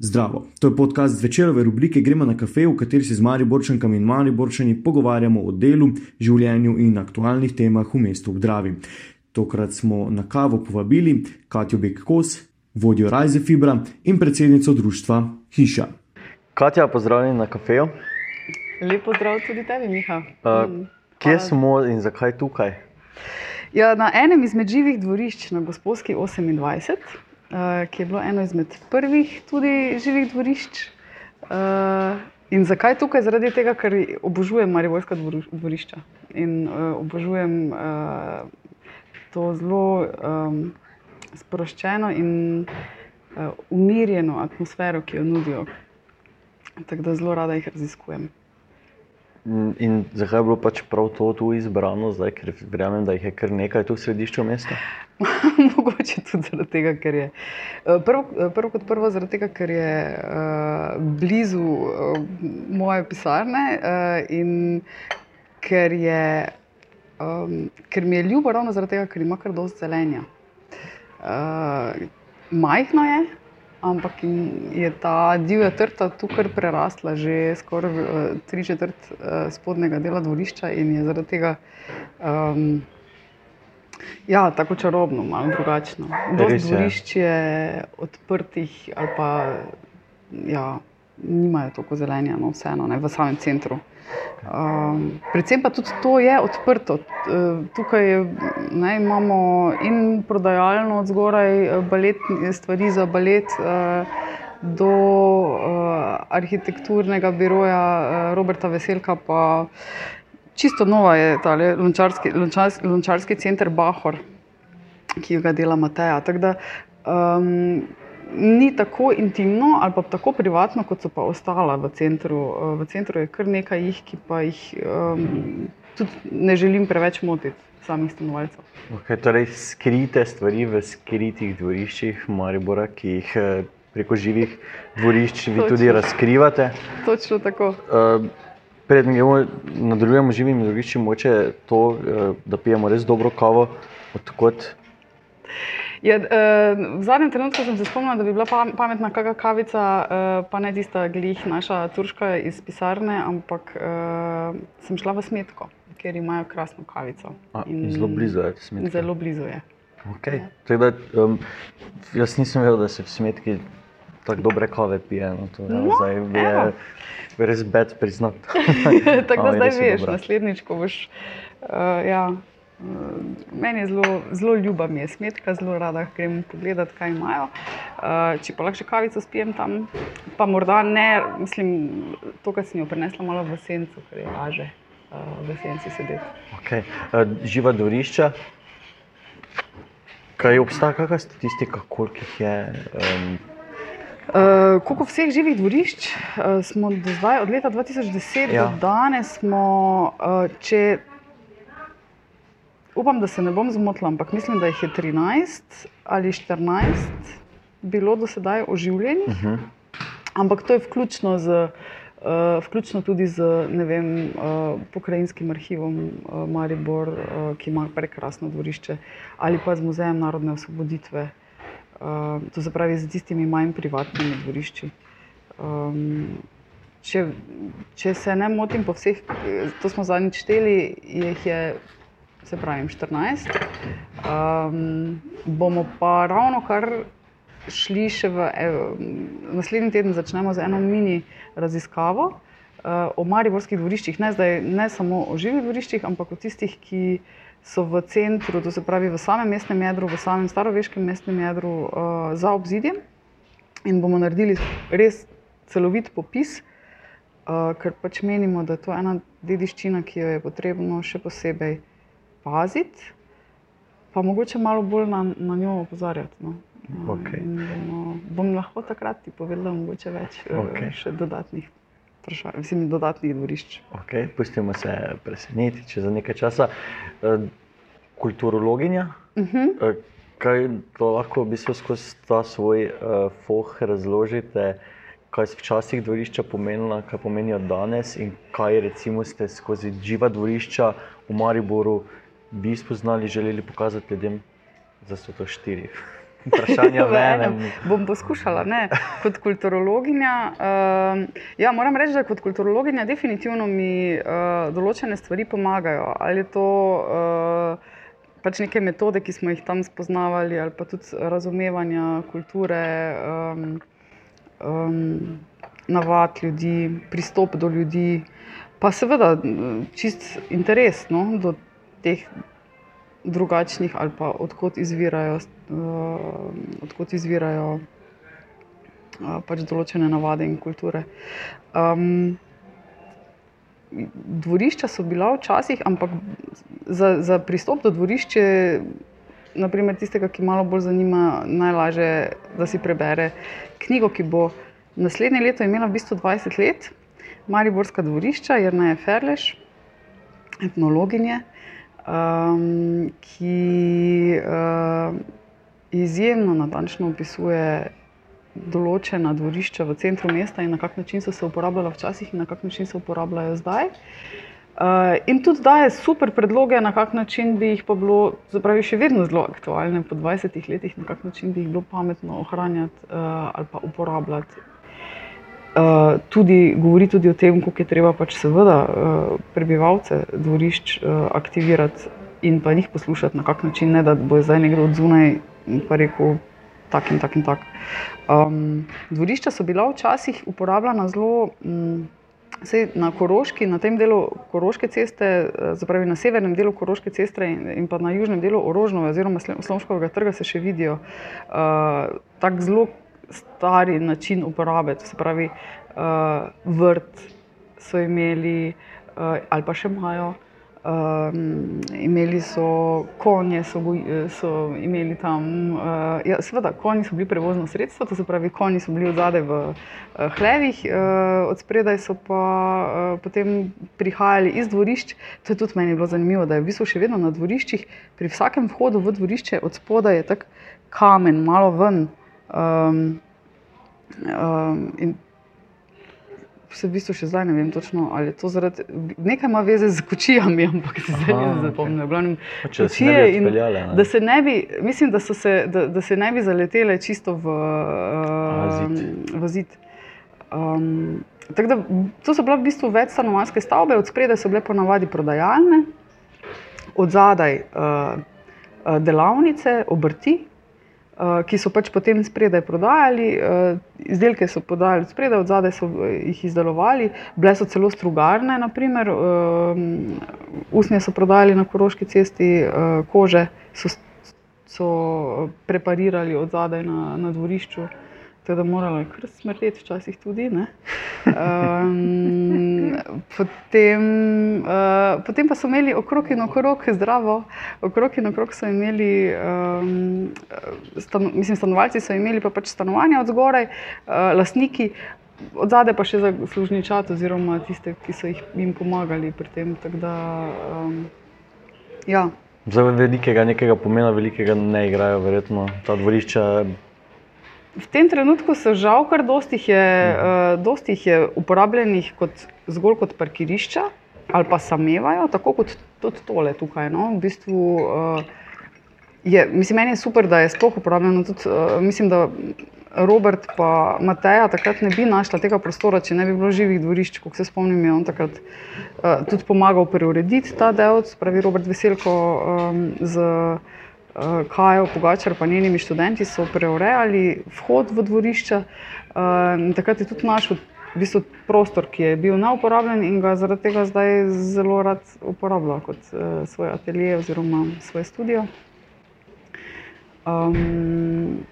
Zdravo, to je podcast večerove rubrike Gremo na kafe, v kateri se z Mariborčankami in Mariborčani pogovarjamo o delu, življenju in aktualnih temah v mestu Gdravi. Tokrat smo na kavo povabili Katjo Bek Kos, vodjo Rajze Fibra in predsednico društva Hiša. Katja, pozdravljeni na kafeju. Lepo zdrav tudi tebi, Miha. Uh, kje smo in zakaj tukaj? Ja, na enem izmed živih dvorišč na Gospodski 28. Eh, ki je bilo eno izmed prvih tudi živih dvorišč. Uh, in zakaj tukaj? Zaradi tega, ker obožujem Mariborska dvorišča in uh, obožujem to zelo sproščeno in umirjeno atmosfero, ki jo nudijo. Tako da zelo rada jih raziskujem. In zakaj je bilo pač prav to tu izbrano, zdaj, ker verjamem, da jih je kar nekaj tu v središču mesta? Mogoče tudi zaradi tega, ker je. Eh, prvo, eh, prvo kot prvo, zaradi tega, ker je uh, blizu uh, moje pisarne uh, in ker, je, um, ker mi je ljubo ravno zaradi tega, ker ima kar dosti zelenja. Uh, majhno je, ampak je ta divja trta tukaj prerasla že skoraj uh, tri četrt uh, spodnjega dela dvorišča in je zaradi tega. Um, Ja, tako čarobno, malo drugačno. Dvorišč je odprtih, ali pa ja, nimajo toliko zelenja, no, vseeno ne, v samem centru. Um, predvsem pa tudi to je odprto. Tukaj je, ne, imamo in prodajalno od zgoraj, baletne stvari za balet. Uh, Do uh, arhitekturnega biroja uh, Roberta Veselka, pa čisto nova je ta lončarski, lončarski, lončarski center Bahor, ki ga dela Mateja. Tak da, um, ni tako intimno ali pa tako privatno, kot so pa ostala v centru. V centru je kar nekaj jih, ki pa jih um, tudi ne želim preveč motiti. Samih stanovalcev. Okay, torej, skrite stvari v skritih dvoriščih Maribora, ki jih eh, preko živih dvorišč vi tudi razkrivate. Točno tako. Uh, Preden nadaljujemo živimi drugiči, moče to, eh, da pijemo res dobro kavo. Odkot? Ja, eh, v zadnjem trenutku sem se spomnila, da bi bila pametna kakšna kavica, eh, pa ne tista glih naša turška iz pisarne, ampak sem šla v smetko, ker imajo krasno kavico. A, zelo blizu je smetka. Zelo blizu je. Okay. Da, um, jaz nisem vedel, da se v smetki tako dobre kave pije. No, to, no, zdaj, je, res bed priznat. Tako da zdaj veš, naslednjič, ko boš. Uh, ja, uh, meni je zelo, zelo ljuba, mi je smetka, zelo rada grem pogledat, kaj imajo. Uh, če pa lahko še kavico spijem tam, pa morda ne, mislim, to, kar sem jo prinesla malo v sencu, ker je laže uh, v senci sedeti. Okay. Uh, živa dvorišča. Kaj obstaja, kakšna statistika, koliko jih je? Um, Uh, koliko vseh živih dvorišč uh, smo do zdaj, od leta 2010 ja. do danes, smo, uh, če upam, da se ne bom zmotila, ampak mislim, da jih je 13 ali 14 bilo do sedaj oživljenih. Uh mhm. -huh. Ampak to je vključno, z, uh, vključno tudi z vem, uh, pokrajinskim arhivom uh, Maribor, uh, ki ima prekrasno dvorišče, ali pa z muzejem narodne osvoboditve. Uh, to se pravi, z tistimi manj privatnimi dvorišči. Um, če, če se ne motim, po vseh, to smo zadnjič šteli, jih je, se pravi, 14. Um, bomo pa ravno kar šli še v ev, naslednji teden, začnemo z eno mini raziskavo uh, o mariborskih dvoriščih, ne, zdaj, ne samo o živih dvoriščih, ampak o tistih, ki so v centru, to se pravi v samem mestnem jedru, v samem staroveškem mestnem jedru, uh, za obzidjem. In bomo naredili res celovit popis, uh, ker pač menimo, da je to ena dediščina, ki jo je potrebno še posebej paziti, pa mogoče malo bolj na, na njo opozarjati. No. Okay. Bomo, bom lahko takrat ti povedal, mogoče več okay. še dodatnih vprašanj, dodatnih dvorišč. Okay, pustimo se presenetiti, če za nekaj časa. Eh, kulturologinja, uh mhm. -huh. Eh, kaj lahko v bistvu skozi ta svoj uh, foh razložite, kaj so včasih dvorišča pomenila, kaj pomenijo danes in kaj recimo ste skozi živa dvorišča v Mariboru vi spoznali, želeli pokazati ljudem, da so to štiri. vprašanja v enem. Bom poskušala, ne, kot kulturologinja. Uh, ja, moram reči, da kot kulturologinja definitivno mi uh, določene stvari pomagajo. Ali je to uh, pač neke metode, ki smo jih tam spoznavali, ali pa tudi razumevanja kulture, um, um, navad ljudi, pristop do ljudi, pa seveda čist interes no, do teh drugačnih ali pa odkot izvirajo, uh, odkot izvirajo uh, pač določene navade in kulture. Um, dvorišča so bila včasih, ampak za, za pristop do dvorišča, naprimer tistega, ki malo bolj zanima, najlažje, da si prebere knjigo, ki bo naslednje leto imela v bistvu 20 let, Mariborska dvorišča, Jrna je Ferleš, etnologinje um, ki uh, izjemno natančno opisuje določena dvorišča v centru mesta in na kak način so se uporabljala včasih in na kak način se uporabljajo zdaj. Uh, in tudi daje super predloge, na kak način bi jih pa bilo, zapravi, še vedno zelo aktualne po 20 letih, na kak način bi jih bilo pametno ohranjati uh, ali pa uporabljati uh, tudi, govori tudi o tem, kako je treba pač seveda uh, prebivalce dvorišč uh, aktivirati in pa njih poslušati na kak način, ne da bo zdaj nekdo od zunaj pa rekel tak in tak in tak. Um, dvorišča so bila včasih uporabljena zelo. Um, Sej na Koroški, na tem delu Koroške ceste, zapravi na severnem delu Koroške ceste in, in pa na južnem delu Orožnove oziroma Slomškovega trga se še vidijo uh, tako zelo stari način uporabe. Se pravi, uh, vrt so imeli, uh, ali pa še imajo. Um, imeli so konje, so, so imeli tam, uh, ja, seveda, konji so bili prevozno sredstvo, to se pravi, konji so bili odzadaj v uh, hlevih, uh, od spredaj so pa uh, potem prihajali iz dvorišč. To je tudi meni bilo zanimivo, da je v bistvu še vedno na dvoriščih, pri vsakem vhodu v dvorišče od spodaj je tak kamen, malo ven. Um, um, in se v bistvu še zdaj ne vem točno, ali je to zaradi nekaj ima veze z kočijami, ampak se zdaj ne zapomnim. Glavnem, kočije in speljale, da se ne bi, mislim, da, se, da, da se ne bi zaletele čisto v, uh, v zid. Um, da, to so bile v bistvu več stanovanske stavbe, od spredaj so bile ponavadi prodajalne, od zadaj uh, delavnice, obrti, ki so pač potem spredaj prodajali, uh, izdelke so podajali spredaj, od zadaj so eh, jih izdelovali, bile so celo strugarne, naprimer, usnje so prodajali na Koroški cesti, kože so, so preparirali od zadaj na, na dvorišču. Tako da moralo je kar smrteti, včasih tudi. Um, potem, uh, potem pa so imeli okrog in okrog zdravo, okrog in okrog so imeli, um, stan, mislim, stanovalci so imeli pa pač stanovanja od zgoraj, uh, lastniki. Od zadaj pa še za služničat, oziroma tiste, ki so jim pomagali pri tem. Da, um, ja. Za velikega, nekega pomena, velikega ne igrajo, verjetno ta dvorišča. V tem trenutku so žal kar dosti je, uh, dosti je uporabljenih kot, zgolj kot parkirišča ali pa samevajo, tako kot tudi tole tukaj. No? V bistvu, uh, je, mislim, meni je super, da je sploh uporabljeno. Tudi, uh, mislim, da Robert in Mateja takrat ne bi našla tega prostora, če ne bi bilo živih dvorišč. Ko se spomnim, je on takrat uh, tudi pomagal preurediti ta del, pravi Robert Veselko um, z. Eh, Kajo Pogačar in njenimi študenti so preurejali vhod v dvorišča. Eh, takrat je tudi našel v bistvu prostor, ki je bil neuporabljen in ga zaradi tega zdaj zelo rad uporablja kot uh, svoj atelje oziroma svoj studio. Um,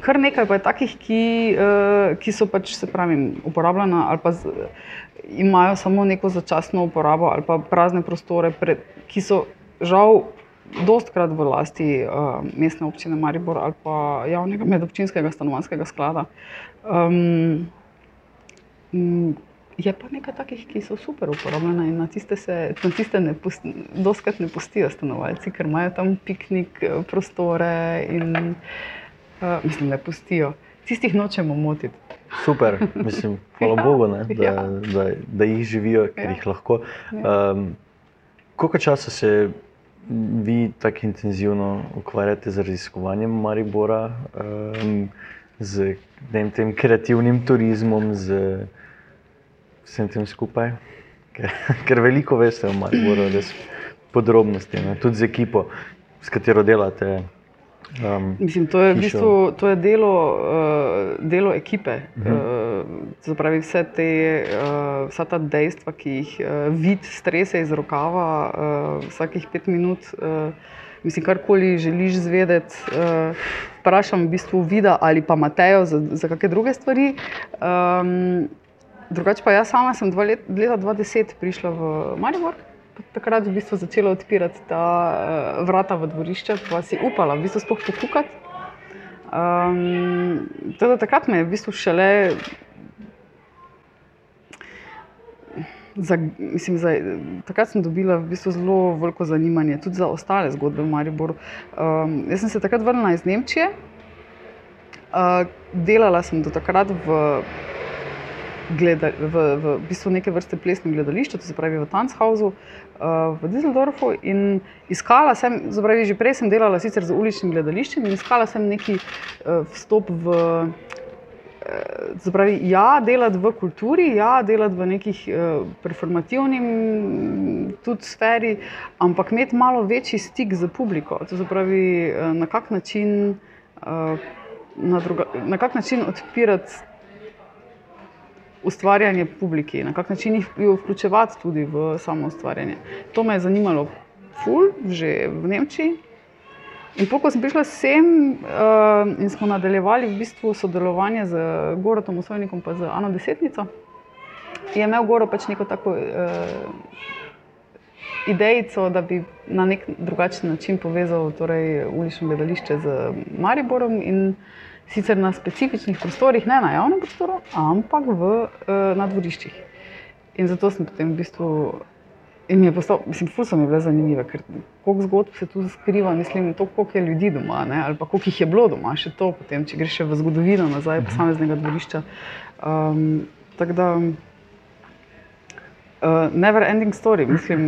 kar nekaj pa je takih, ki, uh, ki so pač se pravi uporabljena ali pa z, imajo samo neko začasno uporabo ali pa prazne prostore, pred, ki so žal dostkrat v lasti uh, mestne občine Maribor ali pa javnega medobčinskega stanovanskega sklada. Um, je pa nekaj takih, ki so super uporabljene in na tiste se na tiste ne, pusti, ne pustijo stanovalci, ker imajo tam piknik eh, prostore in uh, mislim, ne pustijo. Tistih nočemo motiti. Super, mislim, hvala ja, Bogu, ne, da, ja. da, da jih živijo, ker ja. jih lahko. Um, koliko časa se vi tako intenzivno ukvarjate z raziskovanjem Maribora, um, z tem, tem kreativnim turizmom, z vsem tem skupaj. Ker, ker veliko veste o Mariboru, res podrobnosti, ne? tudi z ekipo, s katero delate. Um, Mislim, to je, v bistvu, to je delo, uh, delo ekipe. Uh -huh. uh, pravi, vse te, uh, vsa ta dejstva, ki jih uh, vid strese iz rokava uh, vsakih pet minut. Uh, Mislim, karkoli želiš zvedeti, uh, vprašam v bistvu vida ali pa Matejo za, za kakšne druge stvari. Um, drugače pa jaz sama sem dva let, leta 2010 prišla v Maribor takrat v bistvu začela odpirati ta uh, vrata v dvorišče, pa si upala v bistvu sploh pokukati. Um, teda, takrat me je v bistvu šele. Za, mislim, za, takrat sem dobila v bistvu zelo veliko zanimanje tudi za ostale zgodbe v Mariboru. Um, jaz sem se takrat vrnila iz Nemčije, uh, delala sem do takrat v gleda, v, v bistvu neke vrste plesne gledališče, to se pravi v Tanzhausu, uh, v Düsseldorfu. In iskala sem, zapravi, že prej sem delala sicer z uličnim gledališčem in iskala sem neki uh, vstop v. Zapravi, ja, delati v kulturi, ja, delati v nekih uh, performativnih sferi, ampak imeti malo večji stik z publiko. To se pravi, na kak način, uh, na, druga, na kak način odpirati ustvarjanje publiki, na kak način jih vključevati tudi v samo ustvarjanje. To me je zanimalo, ful, že v Nemčiji. In ko sem prišla sem uh, in smo nadaljevali v bistvu sodelovanje z Gorotom Osovnikom in z Ano Desetnico, je imel Goro pač neko tako uh, idejico, da bi na nek drugačen način povezal torej, ulično gledališče z Mariborom. In, uh, sicer na specifičnih prostorih, ne na javnem prostoru, ampak v, uh, na dvoriščih. In zato sem potem v bistvu. In je postal, mislim, fulso mi je bilo zanimivo, ker koliko zgodb se tu skriva, mislim, to, koliko je ljudi doma, ne, ali pa koliko jih je bilo doma, še to potem, če greš v zgodovino nazaj, mhm. posameznega dvorišča. Um, tako da, uh, never ending story, mislim,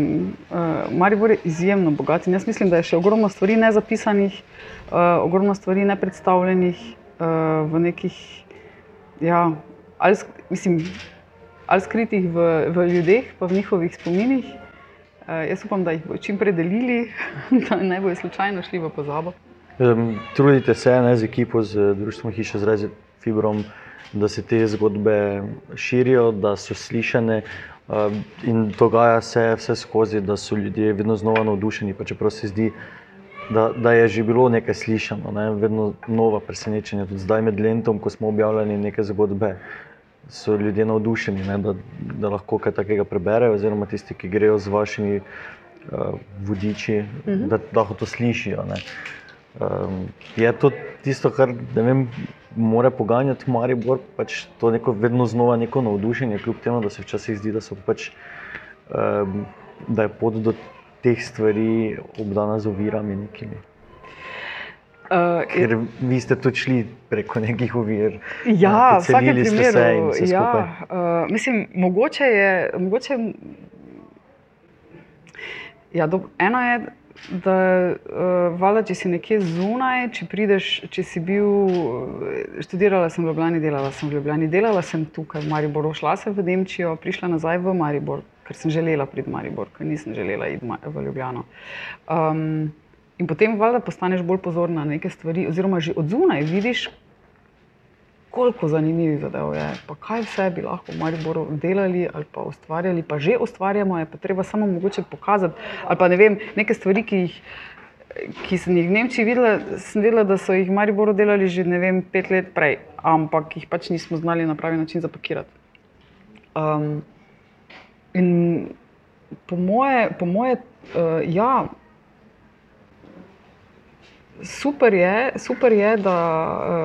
uh, Maribor je izjemno bogat in jaz mislim, da je še ogromno stvari nezapisanih, uh, ogromno stvari nepredstavljenih v nekih, ja, ali, mislim, ali skritih v, v ljudeh, pa v njihovih spominih. Uh, jaz upam, da jih bodo čim prej delili, da ne bojo slučajno šli v pozabo. Um, trudite se ne, z ekipo, z društvom Hiša z Rezi Fibrom, da se te zgodbe širijo, da so slišane. Uh, in dogaja se vse skozi, da so ljudje vedno znova navdušeni, pa čeprav se zdi, da, da je že bilo nekaj slišano, ne? vedno nova presenečenja. Tudi zdaj med Lentom, ko smo objavljali neke zgodbe, so ljudje navdušeni, da, da lahko kaj takega preberejo, oziroma tisti, ki grejo z vašimi uh, vodiči, uh mhm. -huh. da lahko to slišijo. Um, je to tisto, kar vem, mora poganjati Maribor, pač to neko vedno znova neko navdušenje, kljub temu, da se včasih zdi, da, pač, um, da je pot do teh stvari obdana z ovirami. Nekimi. Uh, Ker vi ste tudi šli preko nekih ovir. Ja, v vsakem primeru. Ja, uh, mislim, mogoče je. Mogoče, ja, do, eno je, da uh, vala, če si nekje zunaj, če prideš, če si bil. Študirala sem v Ljubljani, delala sem v Ljubljani, delala sem tukaj v Mariboru, šla sem v Nemčijo, prišla nazaj v Maribor ker sem želela priti v Maribor, ker nisem želela iti v Ljubljano. Um, in potem, valjda, postaneš bolj pozorna na neke stvari, oziroma že od zunaj vidiš, koliko zanimivih zadev je, pa kaj vse bi lahko v Mariboru delali ali pa ustvarjali, pa že ustvarjamo, je pa treba samo mogoče pokazati. Ali pa ne vem, neke stvari, ki jih. Ki sem jih v Nemčiji videla, sem videla, da so jih v Mariboru delali že vem, pet let prej, ampak jih pač nismo znali na pravi način zapakirati. Um, In po moje, po moje uh, ja, super je, super je da,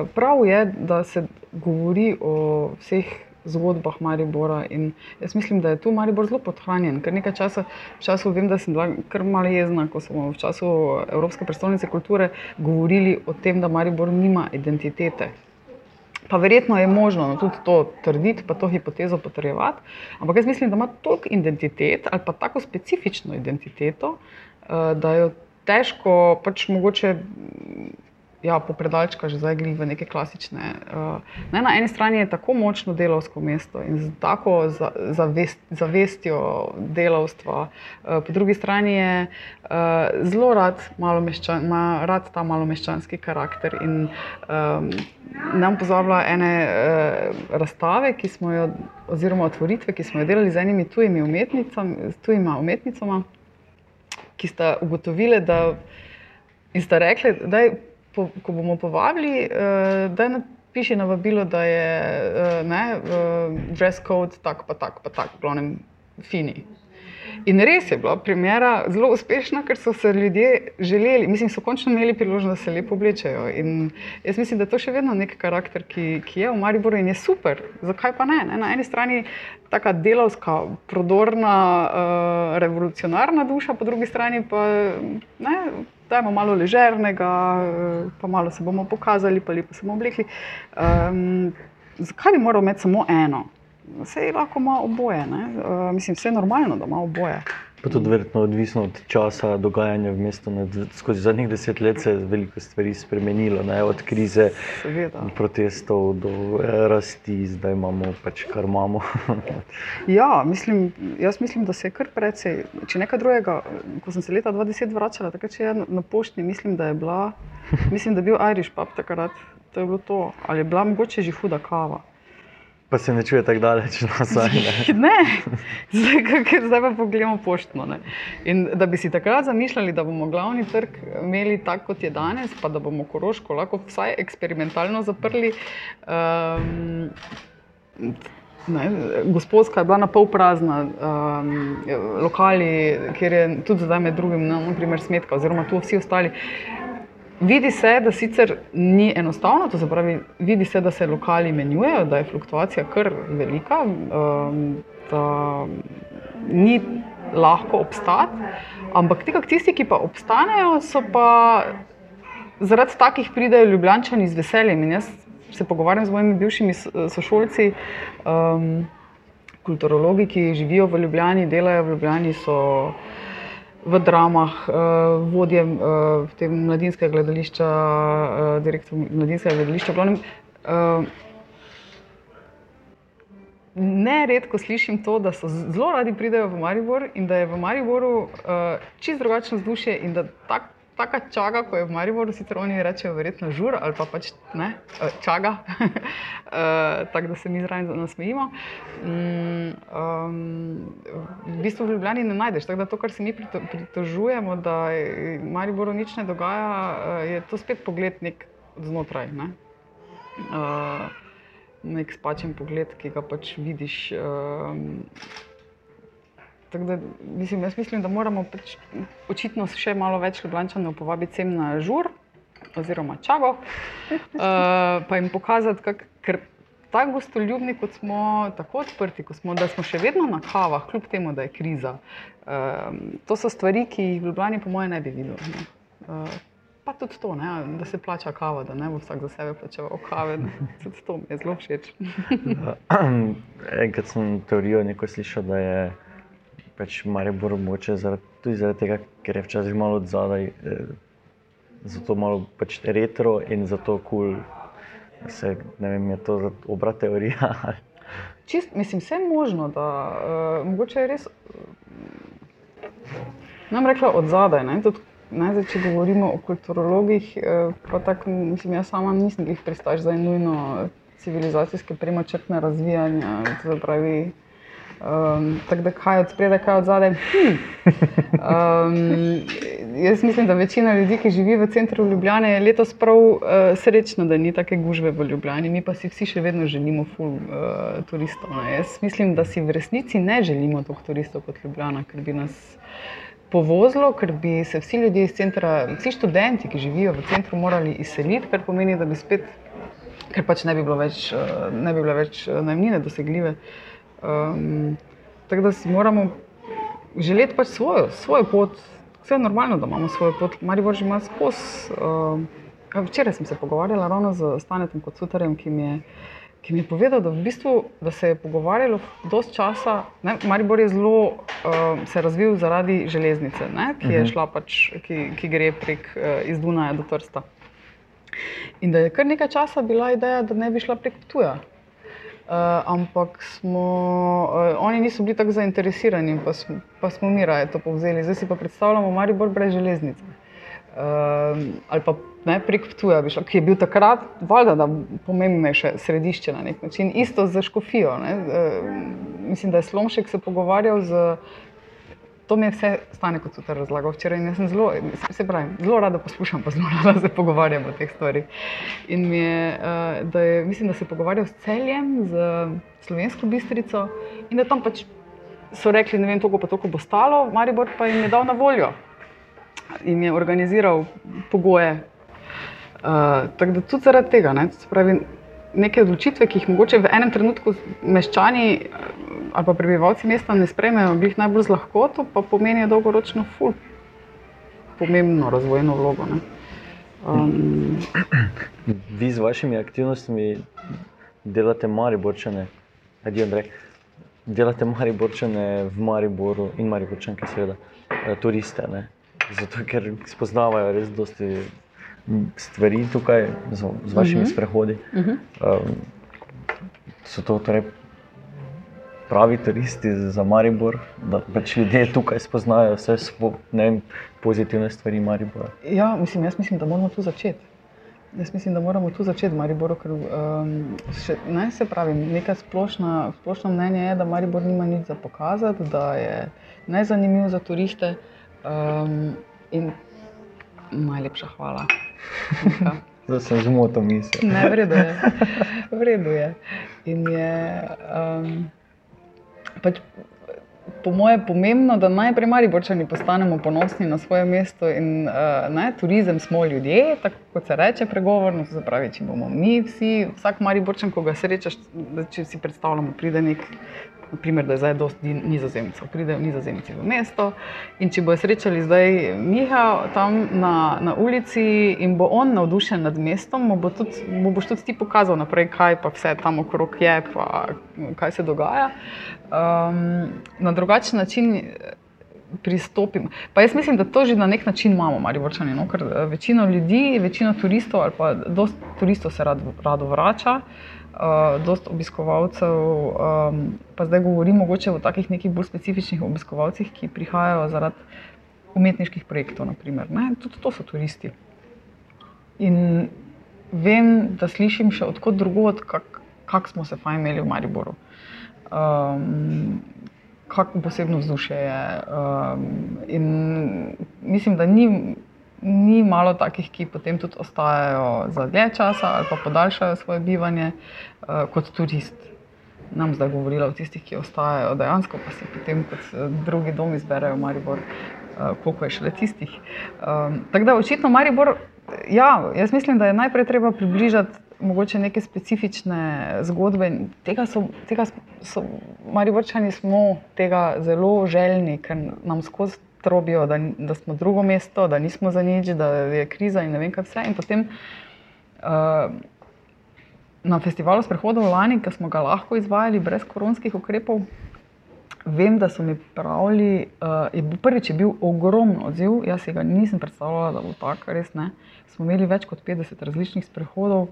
uh, prav je, da se govori o vseh zgodbah Maribora. In jaz mislim, da je tu Maribor zelo podhranjen. Ker nekaj časa, času vem, da sem bila kar malo jezna, ko smo v času Evropske prestolnice kulture govorili o tem, da Maribor nima identitete. Pa verjetno je možno no, tudi to trditi, pa to hipotezo potrjevati. Ampak jaz mislim, da ima toliko identitet ali pa tako specifično identiteto, uh, da jo težko, pač mogoče ja, popredalčka že zdaj gre v neke klasične. Uh, ne, na eni strani je tako močno delovsko mesto in z tako za, zavest, zavestjo delovstva, uh, po drugi strani je uh, zelo rad, meščan, ima rad ta malomeščanski karakter in um, nam pozablja ene uh, razstave, ki smo jo, oziroma otvoritve, ki smo jo delali z enimi tujimi umetnicami, tujima umetnicama, ki sta ugotovili, da. In sta rekli, da je ko bomo povabili, uh, da napiši na vabilo, da je uh, ne, uh, dress code tak, pa tak, pa tak, glavnem fini. In res je bila premjera zelo uspešna, ker so se ljudje želeli, mislim, so končno imeli priložnost, da se lepo oblečejo. In jaz mislim, da je to še vedno nek karakter, ki, ki je v Mariboru in je super. Zakaj pa ne? ne? Na eni strani taka delovska, prodorna, uh, revolucionarna duša, po drugi strani pa ne da imamo malo ležernega, eh, pa malo se bomo pokazali, pa lepo se bomo oblekli. Um, zakaj bi moral imeti samo eno? Vse lahko ima oboje. Uh, mislim, vse je normalno, da ima oboje. Pa tudi verjetno odvisno od časa dogajanja v mestu. Skozi zadnjih deset let se je veliko stvari spremenilo, ne? od krize, Seveda. protestov do eh, rasti, zdaj imamo pač kar imamo. ja, mislim, jaz mislim, da se je kar precej. Če nekaj drugega, ko sem se leta 2010 vračala, takrat če je na pošti, mislim, da je bila, mislim, da je bil Irish pub takrat. To je bilo to. Ali je bila mogoče že huda kava. Pa se ne čuje tako daleč nazaj. Ne, ne. Zdaj, zdaj pa pogledamo poštno. Ne. In da bi si takrat zamišljali, da bomo glavni trg imeli tako, kot je danes, pa da bomo koroško lahko vsaj eksperimentalno zaprli. Um, Ne, gospodska je bila na pol prazna, um, lokali, kjer je tudi zdaj med drugim, no, naprimer, smetka, oziroma tu vsi ostali. Vidi se, da sicer ni enostavno, to se pravi, vidi se, da se lokali menjujejo, da je fluktuacija kar velika, um, da ni lahko obstati. Ampak tisti, ki pa obstanejo, so pa zaradi takih pridejo ljubljani z veseljem. In jaz se pogovarjam z mojimi bivšimi sošolci, um, kulturologi, ki živijo v Ljubljani, delajo v Ljubljani v dramah, uh, vodje uh, mladinskega gledališča, uh, direktor mladinskega gledališča. Glavnem, uh, Neredko slišim to, da so zelo radi pridejo v Maribor in da je v Mariboru uh, čist drugačno vzdušje in da tako taka čaga, ko je v Mariboru, sicer oni rečejo, verjetno žur ali pa pač ne, eh, čaga, eh, tako da se mi zraven nasmejimo. Um, v bistvu v Ljubljani ne najdeš. Tako da to, kar se mi pritožujemo, da v Mariboru nič ne dogaja, eh, je to spet pogled nek znotraj. Ne? Uh, nek spačen pogled, ki ga pač vidiš. Um, Da, mislim, jaz mislim, da moramo pač očitno še malo več Ljubljana povabiti sem na žur oziroma čago, uh, pa jim pokazati, kak, ker tako gostoljubni, kot smo, tako odprti, kot smo, da smo še vedno na kavah, kljub temu, da je kriza. Uh, to so stvari, ki jih v Ljubljani, po mojem, ne bi videl. Ne. Uh, pa tudi to, ne, da se plača kava, da ne bo vsak za sebe plačeval kave. Tudi to mi je zelo všeč. Enkrat sem teorijo neko slišal, da je pač Maribor moče zaradi, tudi zaradi tega, ker je včasih malo odzadaj, eh, zato malo pač retro in zato kul. Cool. Se, ne vem, je to obra teorija. Čist, mislim, vse je možno, da uh, mogoče je res. Nam rekla od zadaj, ne, tudi, ne, zdaj, če govorimo o kulturologih, uh, pa tako, mislim, jaz sama nisem jih pristaš za eno civilizacijske premočrtne razvijanja, to pravi. Um, tako da kaj od spredaj, kaj od zadaj. Hm. Um, jaz mislim, da večina ljudi, ki živi v centru Ljubljana, je letos prav uh, srečno, da ni take gužve v Ljubljani. Mi pa si vsi še vedno želimo ful uh, turistov. Ne. Jaz mislim, da si v resnici ne želimo toliko turistov kot Ljubljana, ker bi nas povozilo, ker bi se vsi ljudje iz centra, vsi študenti, ki živijo v centru, morali izseliti, kar pomeni, da bi spet, ker pač ne bi bilo več, uh, ne bi bilo več najmnine dosegljive. Uh, Um, tako da si moramo želeti pač svojo, svojo pot. Vse je normalno, da imamo svojo pot. Mari Bož ima skozi uh, Včeraj sem se pogovarjala ravno z Stanetom kot sutarjem, ki mi je. Ki mi je povedal, da, v bistvu, da se je pogovarjalo dosti časa. Ne, Maribor je zelo uh, se razvil zaradi železnice, ne, ki, je šla pač, ki, ki gre prek uh, iz Dunaja do Trsta. In da je kar nekaj časa bila ideja, da ne bi šla prek Tuja. Uh, ampak smo, uh, oni niso bili tako zainteresirani, pa smo, pa smo mi raje to povzeli. Zdaj si pa predstavljamo Maribor brez železnice. Uh, ali pa ne, prek Tuja, ki je bil takrat, valjda, da pomembnejše središče na nek način. Isto za Škofijo. Uh, mislim, da je Slomšek se pogovarjal z to mi je vse stane, kot so te razlagali včeraj. Jaz sem zelo, se pravi, zelo rada poslušam, pa zelo rada se pogovarjam o teh stvarih. In mi je, uh, da je, mislim, da se pogovarjal s celjem, z slovensko bistrico in da tam pač so rekli, ne vem, toliko pa toliko bo stalo, Maribor pa jim je dal na voljo in je organiziral pogoje. Uh, tako da tudi zaradi tega, ne, pravi, neke odločitve, ki jih mogoče v enem trenutku meščani ali pa prebivalci mesta ne sprejmejo, bi jih najbolj z lahkoto, pa pomenijo dolgoročno ful, pomembno razvojno vlogo. Um, Vi z vašimi aktivnostmi delate Mariborčane, Edi Andrej, delate Mariborčane v Mariboru in Mariborčanke, seveda, eh, turiste. Ne? Zato, ker spoznavajo res dosti stvari tukaj z, z vašimi uh mhm. -huh. sprehodi. Uh -huh. um, so to torej pravi turisti za Maribor, da pač ljudje tukaj spoznajo vse svo, ne, pozitivne stvari Maribora. Ja, mislim, jaz mislim, da moramo tu začeti. Jaz mislim, da moramo tu začeti v Mariboru, ker um, še, naj se pravi, neka splošna, splošno mnenje je, da Maribor nima nič za pokazati, da je nezanimiv za turiste. Um, in najlepša hvala. Zdaj sem zmotil misel. Ne, v redu je. V redu je. In je um, pač, po mojem pomembno, da najprej mali borčani postanemo ponosni na svoje mesto in uh, ne, turizem smo ljudje, tako kot se reče pregovorno, se pravi, če bomo mi vsi, vsak mali borčan, ko ga srečaš, da če si predstavljamo, pride nek naprimer, da je zdaj dosti nizozemcev, pridejo nizozemci v mesto in če bojo srečali zdaj Miha tam na, na ulici in bo on navdušen nad mestom, mu, bo tudi, mu boš tudi ti pokazal naprej, kaj pa vse tam okrog je, pa kaj se dogaja. Um, na drugačen način eh, pristopim. Pa jaz mislim, da to že na nek način imamo, ali vrčani, no? ker eh, večino ljudi, večino turistov ali pa dosti turistov se rad, rado vrača. Uh, uh, dosta obiskovalcev, um, pa zdaj govorim mogoče o takih nekih bolj specifičnih obiskovalcih, ki prihajajo zaradi umetniških projektov. Naprimer, Tudi to so turisti. In vem, da slišim še odkot drugod, kako kak smo se fajn imeli v Mariboru. Um, Kako posebno vzdušje je. Um, in mislim, da ni ni malo takih, ki potem tudi ostajajo za dlje časa ali pa podaljšajo svoje bivanje uh, kot turist. Nam zdaj govorila o tistih, ki ostajajo dejansko, pa si potem kot eh, drugi dom izberejo Maribor, uh, koliko je še le tistih. Um, tako da očitno Maribor, ja, jaz mislim, da je najprej treba približati. Mogoče neke specifične zgodbe. Tega so, tega so Mariborčani smo tega zelo željni, ker nam skozi trobijo, da, da smo drugo mesto, da nismo za nič, da je kriza in ne vem, kaj vse. In potem uh, na festivalu sprehodov lani, ki smo ga lahko izvajali brez koronskih ukrepov, vem, da so mi pravili, uh, je bil, prvič je bil ogromen odziv, jaz si ga nisem predstavljala, da bo tako, res ne. Smo imeli več kot 50 različnih sprehodov.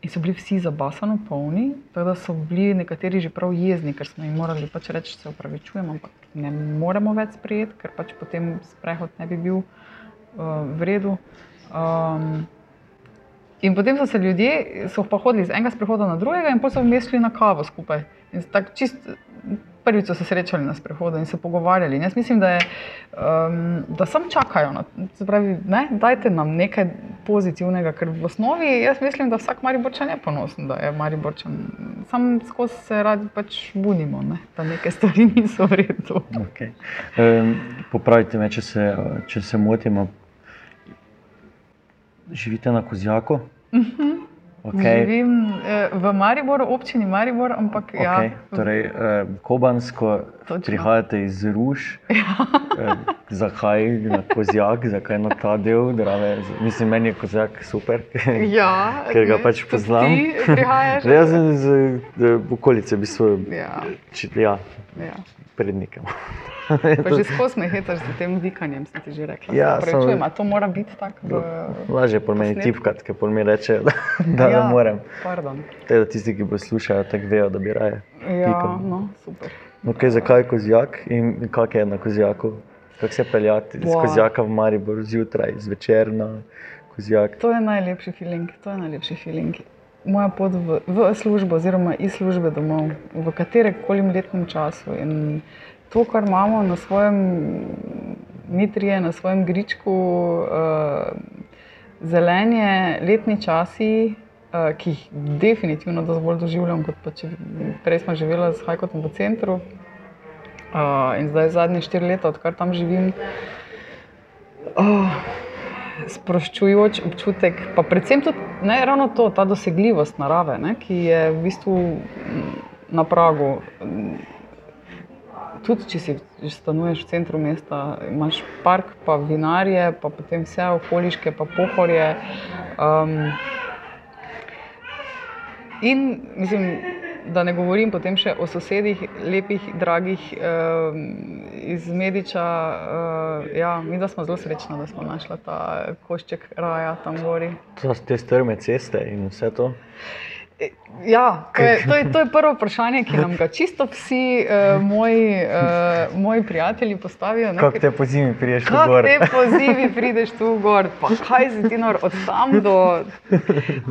In so bili vsi zabasano polni, tako da so bili nekateri že prav jezni, ker smo jim morali pač reči, se upravičujemo, ampak ne moremo več sprejeti, ker pač potem sprehod ne bi bil uh, v redu. Um, in potem so se ljudje, so pa hodili z enega sprehoda na drugega, in potem so vmesli na kavo skupaj. In tako čist prvič so se srečali na sprehodu in se pogovarjali. In jaz mislim, da, je, um, da sam čakajo. Na, pravi, ne, dajte nam nekaj pozitivnega, ker v osnovi jaz mislim, da vsak Mariborčan je ponosen, da je Mariborčan. Sam skozi se radi pač budimo, ne, da neke stvari niso v redu. Okay. Um, popravite me, če se, če se motim. Živite na Kozjaku? Uh mhm. -huh. Okay. Živim eh, v Mariboru, občini Maribor, ampak okay. ja. Torej, eh, kobansko Točno. prihajate iz Ruš. Eh, zakaj na Kozjak, zakaj na ta del Drave? Mislim, meni je Kozjak super, Ja, ker ga pač poznam. Ti prihajaš? Jaz sem iz okolice, v bistvu, Ja, či, ja, ja. Pred nekem. Pa že skozi me hitaš z tem dikanjem, sem ti že rekla. Ja, Se samo- opravičujem, a to mora biti tako v... Lažje po meni tipkati, ker pol mi rečejo, da, da ja, ne morem. Pardon. Te, da tisti, ki poslušajo, tako vejo, da bi raje. Ja, Pikam. no, super. Okay, zakaj je kozjak in kak je na kozjaku? Kako se peljati iz Wow. kozjaka v Maribor zjutraj, zvečer na kozjak? To je najlepši feeling, to je najlepši feeling. Moja pot v, v službo, oziroma iz službe domov, v katerem koli letnem času. In to, kar imamo na svojem mitrije, na svojem gričku, uh, zelenje, letni časi, uh, ki jih definitivno dosti bolj doživljam, kot pa če prej smo živeli s Hajkotom v centru. Uh, in zdaj zadnje štiri leta, odkar tam živim. Oh, sproščujoč občutek, pa predvsem tudi ne ravno to, ta dosegljivost narave, ne, ki je v bistvu na pragu. Tudi če si že stanuješ v centru mesta, imaš park, pa vinarje, pa potem vse okoliške, pa pohorje. Um, in mislim, da ne govorim potem še o sosedih, lepih, dragih um, iz Mediča. Uh, ja, mi smo zelo srečni, da smo našli ta košček raja tam gori. Te strme ceste in vse to. Ja, to je, to, je, to je prvo vprašanje, ki nam ga čisto vsi uh, moji, uh, moji prijatelji postavijo. Kako te po zimi priješ tu Kako gor? te pozivi prideš tu gor, pa kaj si ti nor od tam do.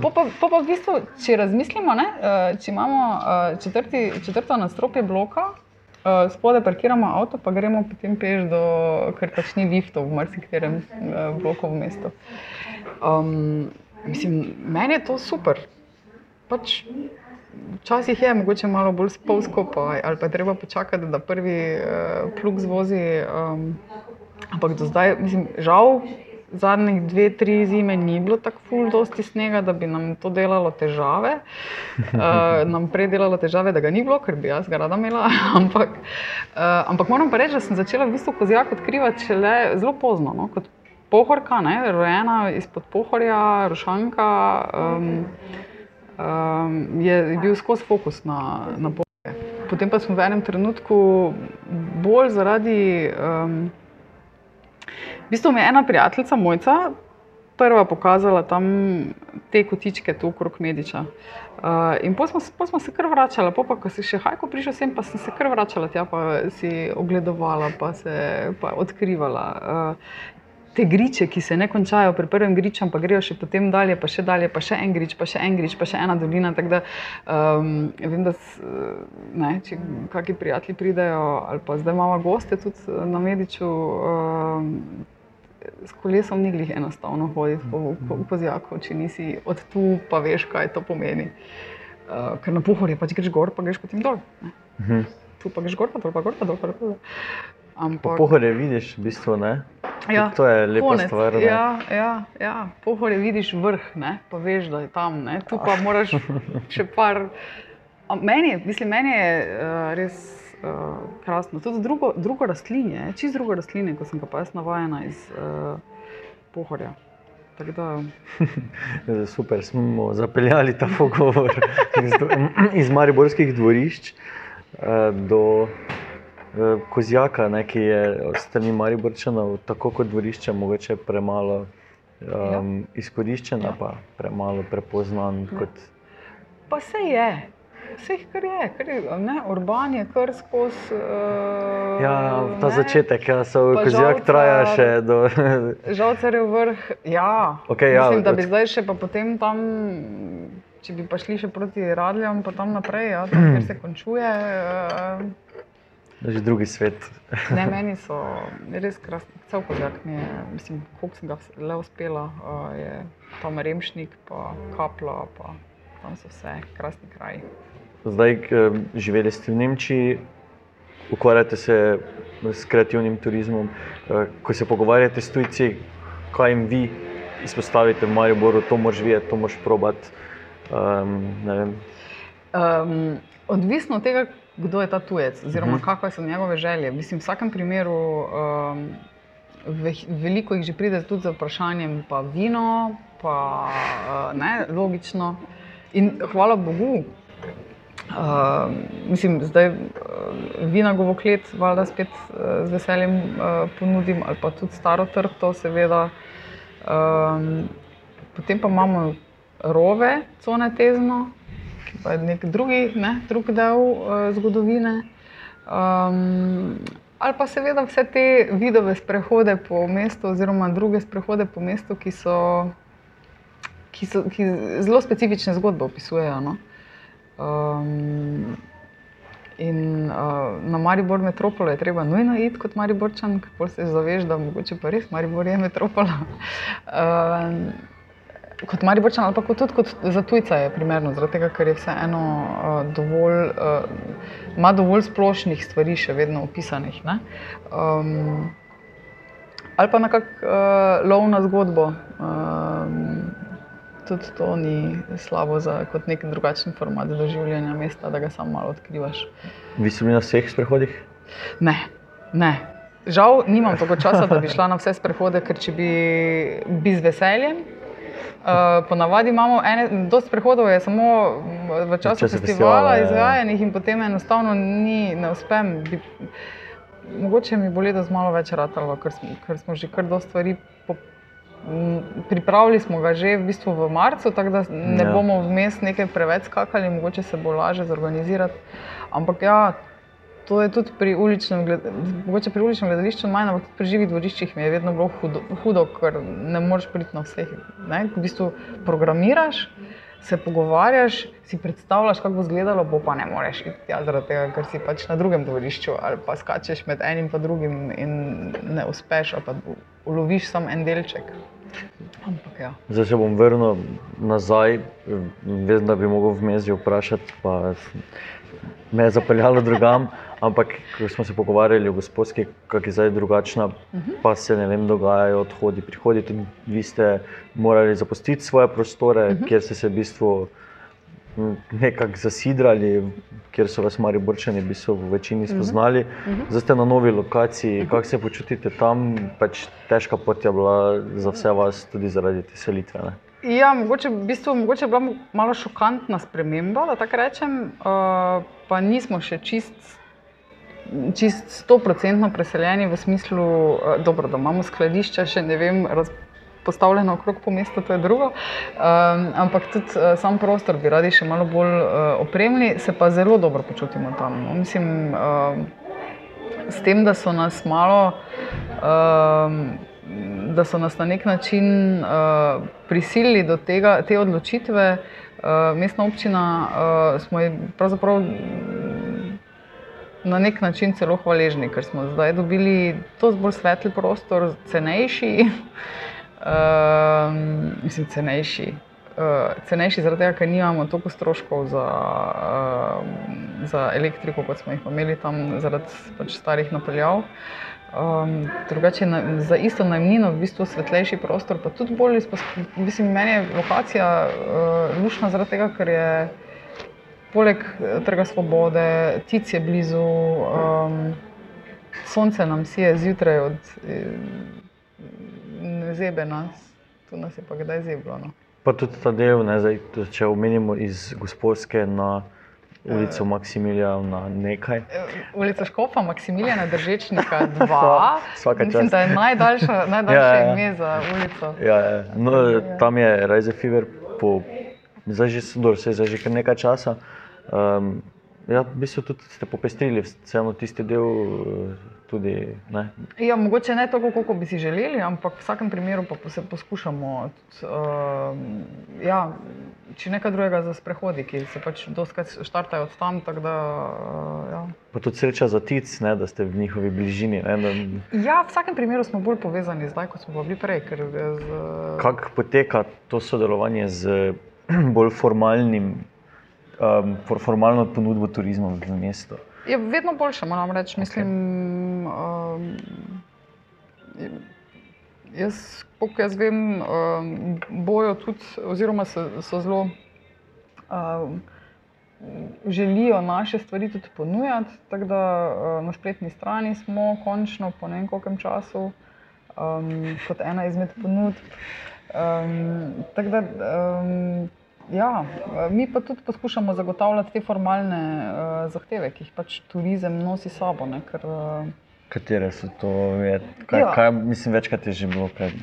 Po pa, po pa v bistvu, če razmislimo, ne, eh, če imamo eh, četrti, četrto nadstropje bloka, eh, spodaj parkiramo avto, pa gremo potem peš do, ker ni liftov v marsikaterem eh, bloku v mestu. Um, mislim, meni je to super. Pač, Včasih je mogoče malo bolj spolsko, pa, ali pa je treba počakati, da prvi uh, plug zvozi. Um, ampak do zdaj, mislim, žal, zadnjih dve, tri zime ni bilo tako ful, dosti snega, da bi nam to delalo težave. Uh, nam prej delalo težave, da ga ni bilo, ker bi jaz ga rada imela. ampak, uh, ampak moram pa reči, da sem začela v bistvu kozjak odkrivati šele zelo pozno. No? Kot pohorka, ne? rojena izpod pohorja, rošanka. Um, um, je, bil skozi fokus na, na Boga. Potem pa smo v enem trenutku bolj zaradi. Um, v bistvu mi je ena prijateljica, mojca, prva pokazala tam te kotičke tu okrog Mediča. Uh, in potem smo, pol smo se kar vračali, pa, pa ko si še hajko prišel sem, pa sem se kar vračala tja, pa si ogledovala, pa se pa odkrivala. Uh, te griče, ki se ne končajo pri prvem griču, pa grejo še potem dalje, pa še dalje, pa še en grič, pa še en grič, pa še ena dolina. Tako da um, vem, da ne, če kakšni prijatelji pridejo, ali pa zdaj imamo goste tudi eh, na Mediču. Um, S kolesom ni glih enostavno hoditi po, po, po kozjaku, če nisi od tu, pa veš, kaj to pomeni. Uh, ker na pohorje pač greš gor, pa greš potem dol. Ne? Mhm. Tu pa greš gor, pa dol, pa gor, pa dol. Pa dol. Ampak, Pohore vidiš, v bistvu ne. Ja, to je lepa konec. stvar. ne. Ja, ja, ja. pohore vidiš vrh, ne? pa veš, da je tam. Ne? Tu pa moraš še par. A Meni, je- mislim, meni je uh, res uh, krasno. Tudi drugo, drugo rastlinje, čist drugo rastlinje, kot sem ga pa jaz navajena iz uh, pohorja. Da, Super, smo zapeljali ta pogovor iz, iz Mariborskih dvorišč eh, do Kozjaka, ne, ki je strani Mariborčanov, tako kot dvorišče, mogoče premalo um, izkoriščena, Ja. pa premalo prepoznan kot pa se je. Vse kar je, kar je ne, urban je kar skozi. Uh, Ja, ta ne, začetek, ja, so Pa kozjak žalca- traja še do. Žalcarjev vrh, ja. Okej, ja, Mislim, da bi od- zdaj še pa potem tam, če bi pa šli še proti Radljam, pa tam naprej, ja, tam, kjer se končuje. Eh, že drugi svet. Ne, meni so res krasni, cel kozjak mi je, mislim, koliko sem ga le uspela, eh, je tam Remšnik, pa Kapla, pa tam so vse krasni kraji. Zdaj, k- živeli ste v Nemčiji, ukvarjate se s kreativnim turizmom. eh, Ko se pogovarjate s tujci, kaj jim vi izpostavite v Mariboru, to moraš videti, to moraš probati. Um. Um, odvisno od tega, kdo je ta tujec, oziroma uh -huh. kakšne so njegove želje. Mislim, v vsakem primeru, um, ve, veliko jih že pride tudi za vprašanjem, pa vino, pa uh, ne, logično. In hvala Bogu. Uh, mislim, zdaj uh, vina govoklet, valjda spet uh, z veseljem uh, ponudim, ali pa tudi staro trto, seveda. Um, potem pa imamo rove, cone tezno, pa nek drugi, ne, drug del uh, zgodovine. Um, ali pa seveda vse te vidove sprehode po mestu, oziroma druge sprehode po mestu, ki so, ki so ki zelo specifične zgodbe opisujejo. No? Um, in uh, na Maribor metropolo je treba nujno iti kot Mariborčan, ker se zaveš, da mogoče pa res Maribor je metropola. Um, kot Mariborčan, ali pa kot tudi kot za tujca je primerno, zaradi tega, ker je vseeno uh, dovolj, uh, ima dovolj splošnih stvari še vedno opisanih. Um, ali pa nekako uh, lov na zgodbo. Um, tudi to ni slabo za nek drugačen format doživljanja mesta, da ga samo malo odkrivaš. Vi ste bili na vseh sprehodih? Ne, ne. Žal nimam toliko časa, da bi šla na vse sprehode, ker če bi, bi z veseljem. Uh, ponavadi imamo ene, dosti prehodov, je samo v času festivala, festivala ja. izvajanih in potem enostavno ni, ne uspem. Bi, mogoče mi bo letos malo več ratalo, ker smo, ker smo že kar dosti stvari Pripravili smo ga že v, bistvu v marcu, tako da ne ja. bomo vmes nekaj preveč skakali, mogoče se bo lažje zorganizirati. Ampak ja, to je tudi pri uličnem, mogoče pri uličnem gledališču manj, ampak pri živih dvoriščih mi je vedno bilo hudo, hudo ker ne moreš priti na vseh. Ne? V bistvu programiraš, se pogovarjaš, si predstavljaš, kako bo izgledalo, bo pa ne moreš iti ja, zaradi tega, ker si pač na drugem dvorišču ali pa skačeš med enim in drugim in ne uspeš, ali pa uloviš samo en delček. Ampak, ja. Zdaj se bom vrnil nazaj, vem, da bi mogel vmes vprašati, pa me je zapeljalo drugam. Ampak, ko smo se pogovarjali o gospodski, kako je zdaj drugačna, uh mhm. -huh. pa se ne vem, dogajajo odhodi, prihodi. Tudi vi ste morali zapustiti svoje prostore, uh mhm. -huh. kjer ste se v bistvu nekako zasidrali, kjer so vas mari borčani v večini mhm. spoznali. Uh -huh. Zdaj ste na novi lokaciji, kako se počutite tam? Pač težka pot je bila za vse vas, tudi zaradi te selitve. Ne? Ja, mogoče, v bistvu, mogoče je bila malo šokantna sprememba, da tako rečem, uh, pa nismo še čist. Čist stoprocentno preseljeni v smislu, dobro, da imamo skladišča, še ne vem, postavljeno okrog po mestu, to je drugo. Um, ampak tudi uh, sam prostor bi radi še malo bolj uh, opremili, se pa zelo dobro počutimo tam. No. Mislim, uh, s tem, da so nas malo. Uh, Da so nas na nek način uh, prisilili do tega, te odločitve, uh, mestna občina, uh, smo jim pravzaprav na nek način celo hvaležni, ker smo zdaj dobili to bolj svetli prostor, cenejši, uh, mislim, cenejši. Uh, cenejši zaradi tega, ker nimamo toliko stroškov za, uh, za elektriko, kot smo jih imeli tam, zaradi pač starih napeljav. Um, drugače, na, za isto najmnino, v bistvu svetlejši prostor, pa tudi bolj izpostavljen. Mislim, meni je lokacija uh, lušna zaradi tega, ker je poleg Trga Svobode, Tic je blizu, um, sonce nam sije zjutraj od. Uh, ne zebe nas, tu nas je pa kdaj zeblo. No. Pa tudi ta del, ne, zdaj, če omenimo iz gospodske na ulico Maksimilijana na nekaj. Ulica Škofa, Maksimilijana Držečnika 2. Mislim, da je najdaljša, najdaljše ja, ja. ime za ulico. Ja, ja. No, tam je Rajze Fever, po, zdaj že, dobro, se je zdaj že kar nekaj časa. Um, ja, v bistvu tudi ste popestrili vseeno tisti del. Uh, tudi. Ne? Ja, mogoče ne tako, kot bi si želeli, ampak v vsakem primeru pa se poskušamo. Uh, ja, če nekaj drugega za sprehodi, ki se pač doskrat štartajo od tam. Da, uh, ja. Pa tudi sreča za tic, ne, da ste v njihovi bližini. Ne, da... Ja, v vsakem primeru smo bolj povezani zdaj, kot smo bili prej. Z... Kako poteka to sodelovanje z bolj formalnim, um, formalno ponudbo turizma v mestu? je vedno boljše, moram reči. Mislim, okay. um, jaz, koliko jaz vem, um, bojo tudi, oziroma so, so zelo. Um, želijo naše stvari tudi ponujati. Tako da uh, na spletni strani smo končno po ne vem času um, kot ena izmed ponudb. Um, tako da. Um, Ja, mi pa tudi poskušamo zagotavljati te formalne uh, zahteve, ki jih pač turizem nosi sabo. Ne, ker, uh, Katere so to? Je, kaj, ja. kaj, mislim, večkrat je že bilo pred.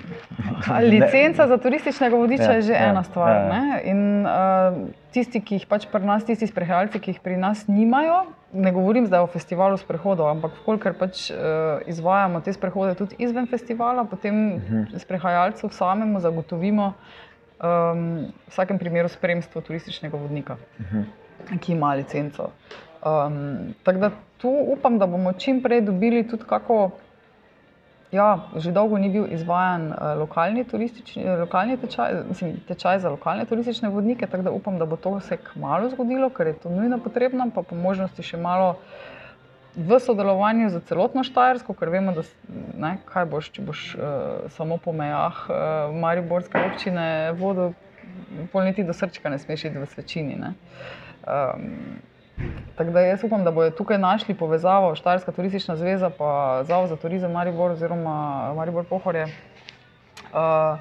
Licenca za turističnega vodiča ja, je že ja, ena stvar. Ja, ja. In uh, tisti, ki jih pač pri nas, tisti sprehajalci, ki jih pri nas nimajo, ne govorim zdaj o festivalu sprehodov, ampak kolikor pač uh, izvajamo te sprehode tudi izven festivala, potem uh mhm. -huh. sprehajalcu samemu zagotovimo um, v vsakem primeru spremstvo turističnega vodnika, uh mhm. -huh. ki ima licenco. Um, tako da tu upam, da bomo čim prej dobili tudi kako. Ja, že dolgo ni bil izvajan uh, lokalni, lokalni tečaj, mislim, tečaj za lokalne turistične vodnike, tako da upam, da bo to se kmalo zgodilo, ker je to nujno potrebno, pa po možnosti še malo v sodelovanju z celotno Štajersko, ker vemo, da ne, kaj boš, če boš uh, samo po mejah uh, Mariborske občine vodo, polniti do srčka, ne smeš iti v svečini. Tako da jaz upam, da bodo tukaj našli povezavo Štajerska turistična zveza in Zavod za turizem Maribor oziroma Maribor Pohorje, uh,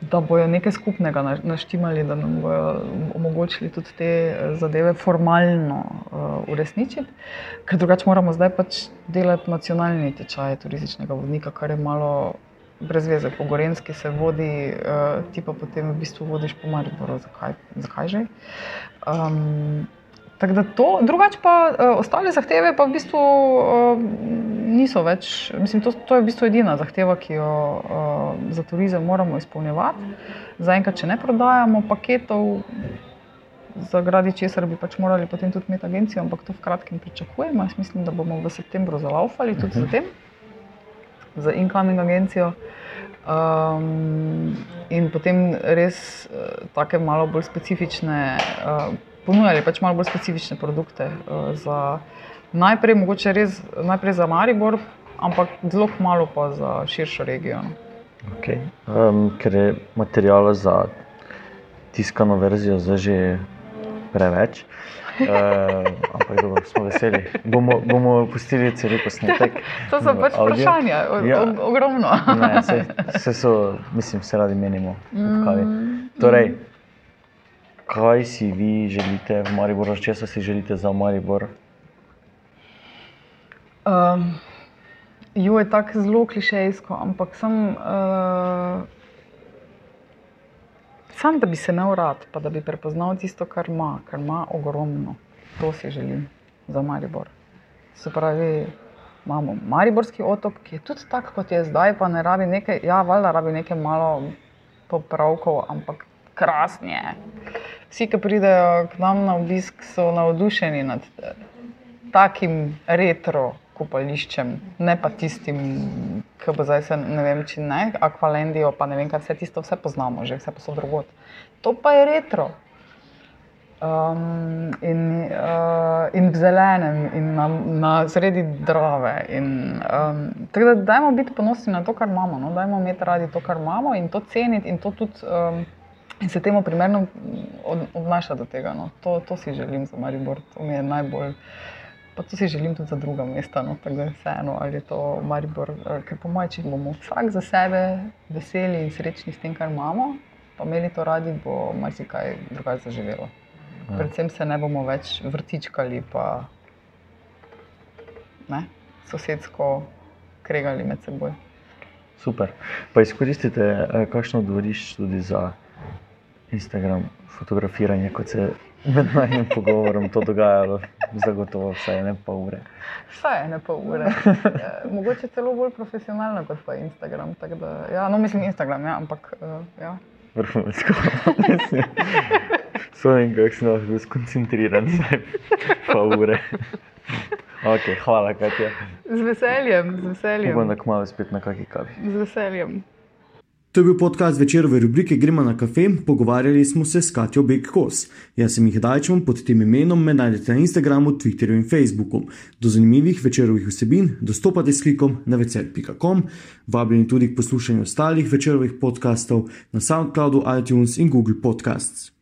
da bodo nekaj skupnega naštimali, da nam bodo omogočili tudi te eh, zadeve formalno uh, uresničiti. Ker drugače moramo zdaj pač delati nacionalni tečaj turističnega vodnika, kar je malo. Brez veze, po Gorenski se vodi, uh, ti pa potem v bistvu vodiš po Mariboru. Zakaj, zakaj že? Um, Tako da to, drugače pa uh, ostale zahteve pa v bistvu uh, niso več. Mislim, to, to je v bistvu edina zahteva, ki jo uh, za turizem moramo izpolnjevati. Zaenkrat, če ne prodajamo paketov, zaradi česar bi pač morali potem tudi imeti agencijo, ampak to v kratkem pričakujemo. Jaz mislim, da bomo v septembru zalaufali tudi uh -huh. za tem, za incoming agencijo. Um, in potem res uh, tako malo bolj specifične. Uh, ponujali pač malo bolj specifične produkte. Uh, za, najprej, mogoče res najprej za Maribor, ampak zelo malo pa za širšo regijo. No. Okay. Um, ker je materijala za tiskano verzijo zdaj že preveč. Uh, ampak dobro, smo veseli. Bomo, bomo pustili cel posnetek. to so pač vprašanja, ja. ogromno. ne, se, se so, mislim, se radi menimo. Mm. Torej, kaj si vi želite v Mariboru, če si želite za Maribor? Um, jo je tako zelo klišejsko, ampak sem. Uh, Sam, da bi se imel rad, pa da bi prepoznal tisto, kar ima, kar ima ogromno. To si želim za Maribor. Se pravi, imamo Mariborski otok, ki je tudi tak, kot je zdaj, pa ne rabi nekaj, ja, valjda rabi nekaj malo popravkov, ampak krasni je. Vsi, ki pridejo k nam na obisk, so navdušeni nad eh, takim retro kopališčem, ne pa tistim, ki bo zdaj se ne vem, če ne, akvalendijo, pa ne vem, kaj vse tisto, vse poznamo, že vse posod drugot. To pa je retro. Um, in, uh, in v zelenem, in na, na sredi drave. In, um, tako da, dajmo biti ponosni na to, kar imamo, no? dajmo imeti radi to, kar imamo in to ceniti in to tudi. Um, in se temu primerno obnaša do tega. No. To, to si želim za Maribor, to mi je najbolj. Pa to si želim tudi za druga mesta, no, tako da je vseeno, ali je to Maribor. Eh, ker po mojem, če bomo vsak za sebe veseli in srečni s tem, kar imamo, pa imeli to radi, bo marsikaj drugače zaživelo. Ja. Predvsem se ne bomo več vrtičkali, pa ne, sosedsko kregali med seboj. Super. Pa izkoristite eh, kakšno dvorišče tudi za. Instagram fotografiranje, kot se med najmanj pogovorom to dogajalo, zagotovo vsaj ne pol ure. Vsaj ne pol ure. Ja, mogoče celo bolj profesionalno kot pa Instagram. Da, ja, no, mislim Instagram, ja, ampak. Uh, ja. Vrhunsko. Svojim, kako sem lahko skoncentriran, zdaj pa ure. Okay, hvala, Katja. Z veseljem, z veseljem. Upam, da kmalo spet na kakšni kavi. Z veseljem. To je bil podcast večerove rubrike Gremo na kafe, pogovarjali smo se s Katjo Beck-Kos. Jaz sem jih dajčom pod tem imenom, me najdete na Instagramu, Twitterju in Facebooku. Do zanimivih večerovih vsebin dostopate s klikom na večer.com, vabljeni tudi k poslušanju ostalih večerovih podkastov na SoundCloudu, iTunes in Google Podcasts.